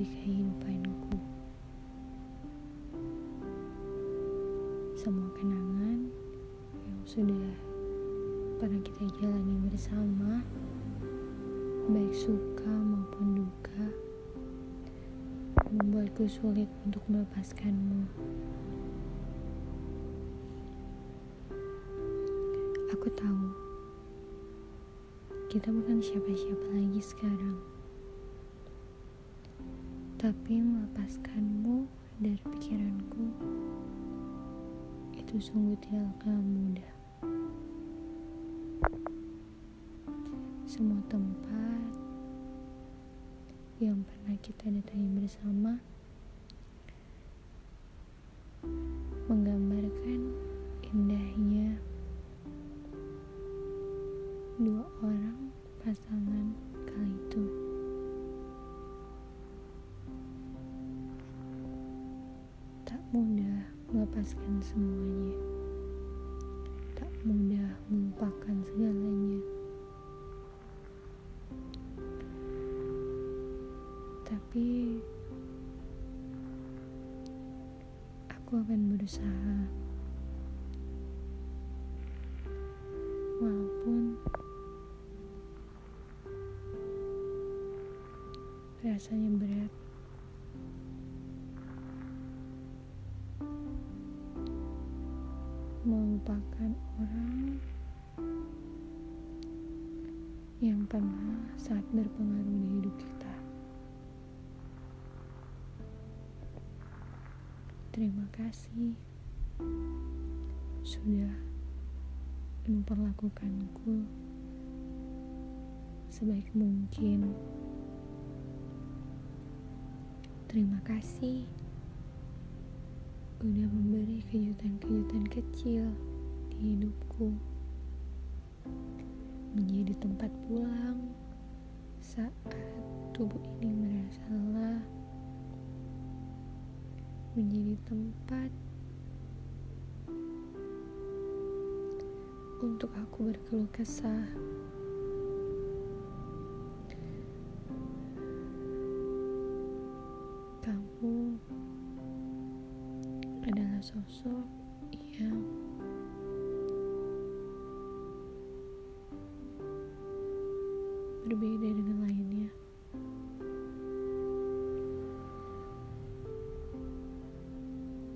di kehidupanku. Semua kenangan yang sudah pernah kita jalani bersama, baik suka maupun duka, membuatku sulit untuk melepaskanmu. Aku tahu kita bukan siapa-siapa lagi sekarang tapi melepaskanmu dari pikiranku itu sungguh tidaklah mudah. Semua tempat yang pernah kita datangi bersama melepaskan semuanya. Tak mudah melupakan segalanya. Tapi aku akan berusaha. Walaupun rasanya berat. Melupakan orang yang pernah sangat berpengaruh di hidup kita. Terima kasih sudah memperlakukanku sebaik mungkin. Terima kasih udah memberi kejutan-kejutan kecil di hidupku. Menjadi tempat pulang saat tubuh ini merasa lelah. Menjadi tempat untuk aku berkeluh kesah. Sosok yang berbeda dengan lainnya.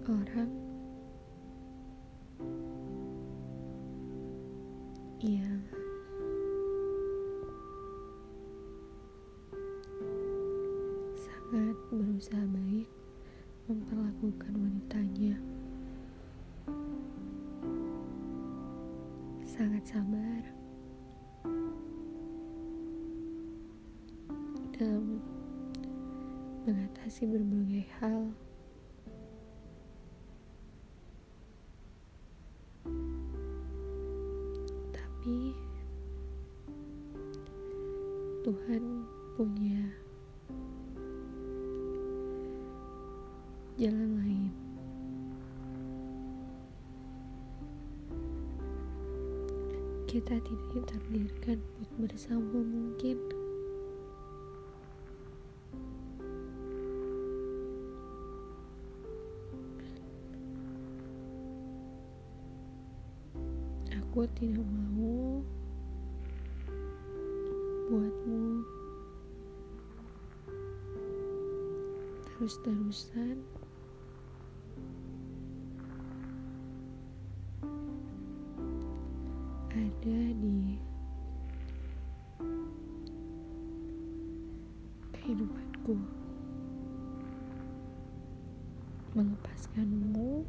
Orang yang sangat berusaha baik memperlakukan wanitanya. Sangat sabar dalam mengatasi berbagai hal. Tapi Tuhan punya jalan lain. Kita tidak ditakdirkan buat bersama mungkin. Aku tidak mau buatmu terus-terusan ada di kehidupanku melepaskanmu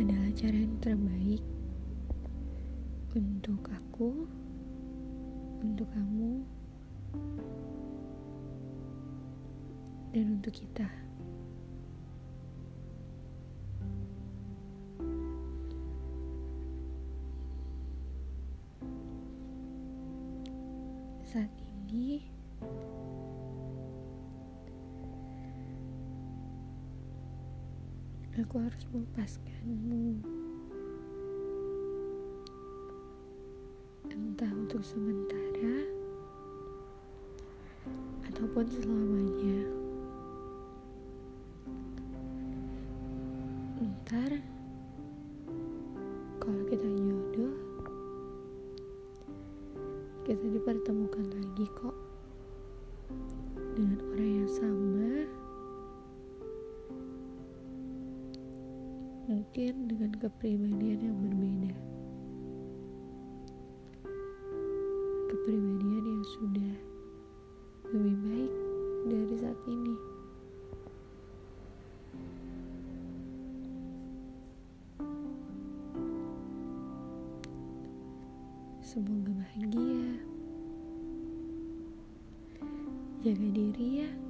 adalah cara yang terbaik untuk aku untuk kamu dan untuk kita. Saat ini. Aku harus melepaskanmu. Entah untuk sementara ataupun selamanya. Ntar kepribadian yang berbeda. Kepribadian yang sudah lebih baik dari saat ini. Semoga bahagia. Jaga diri ya.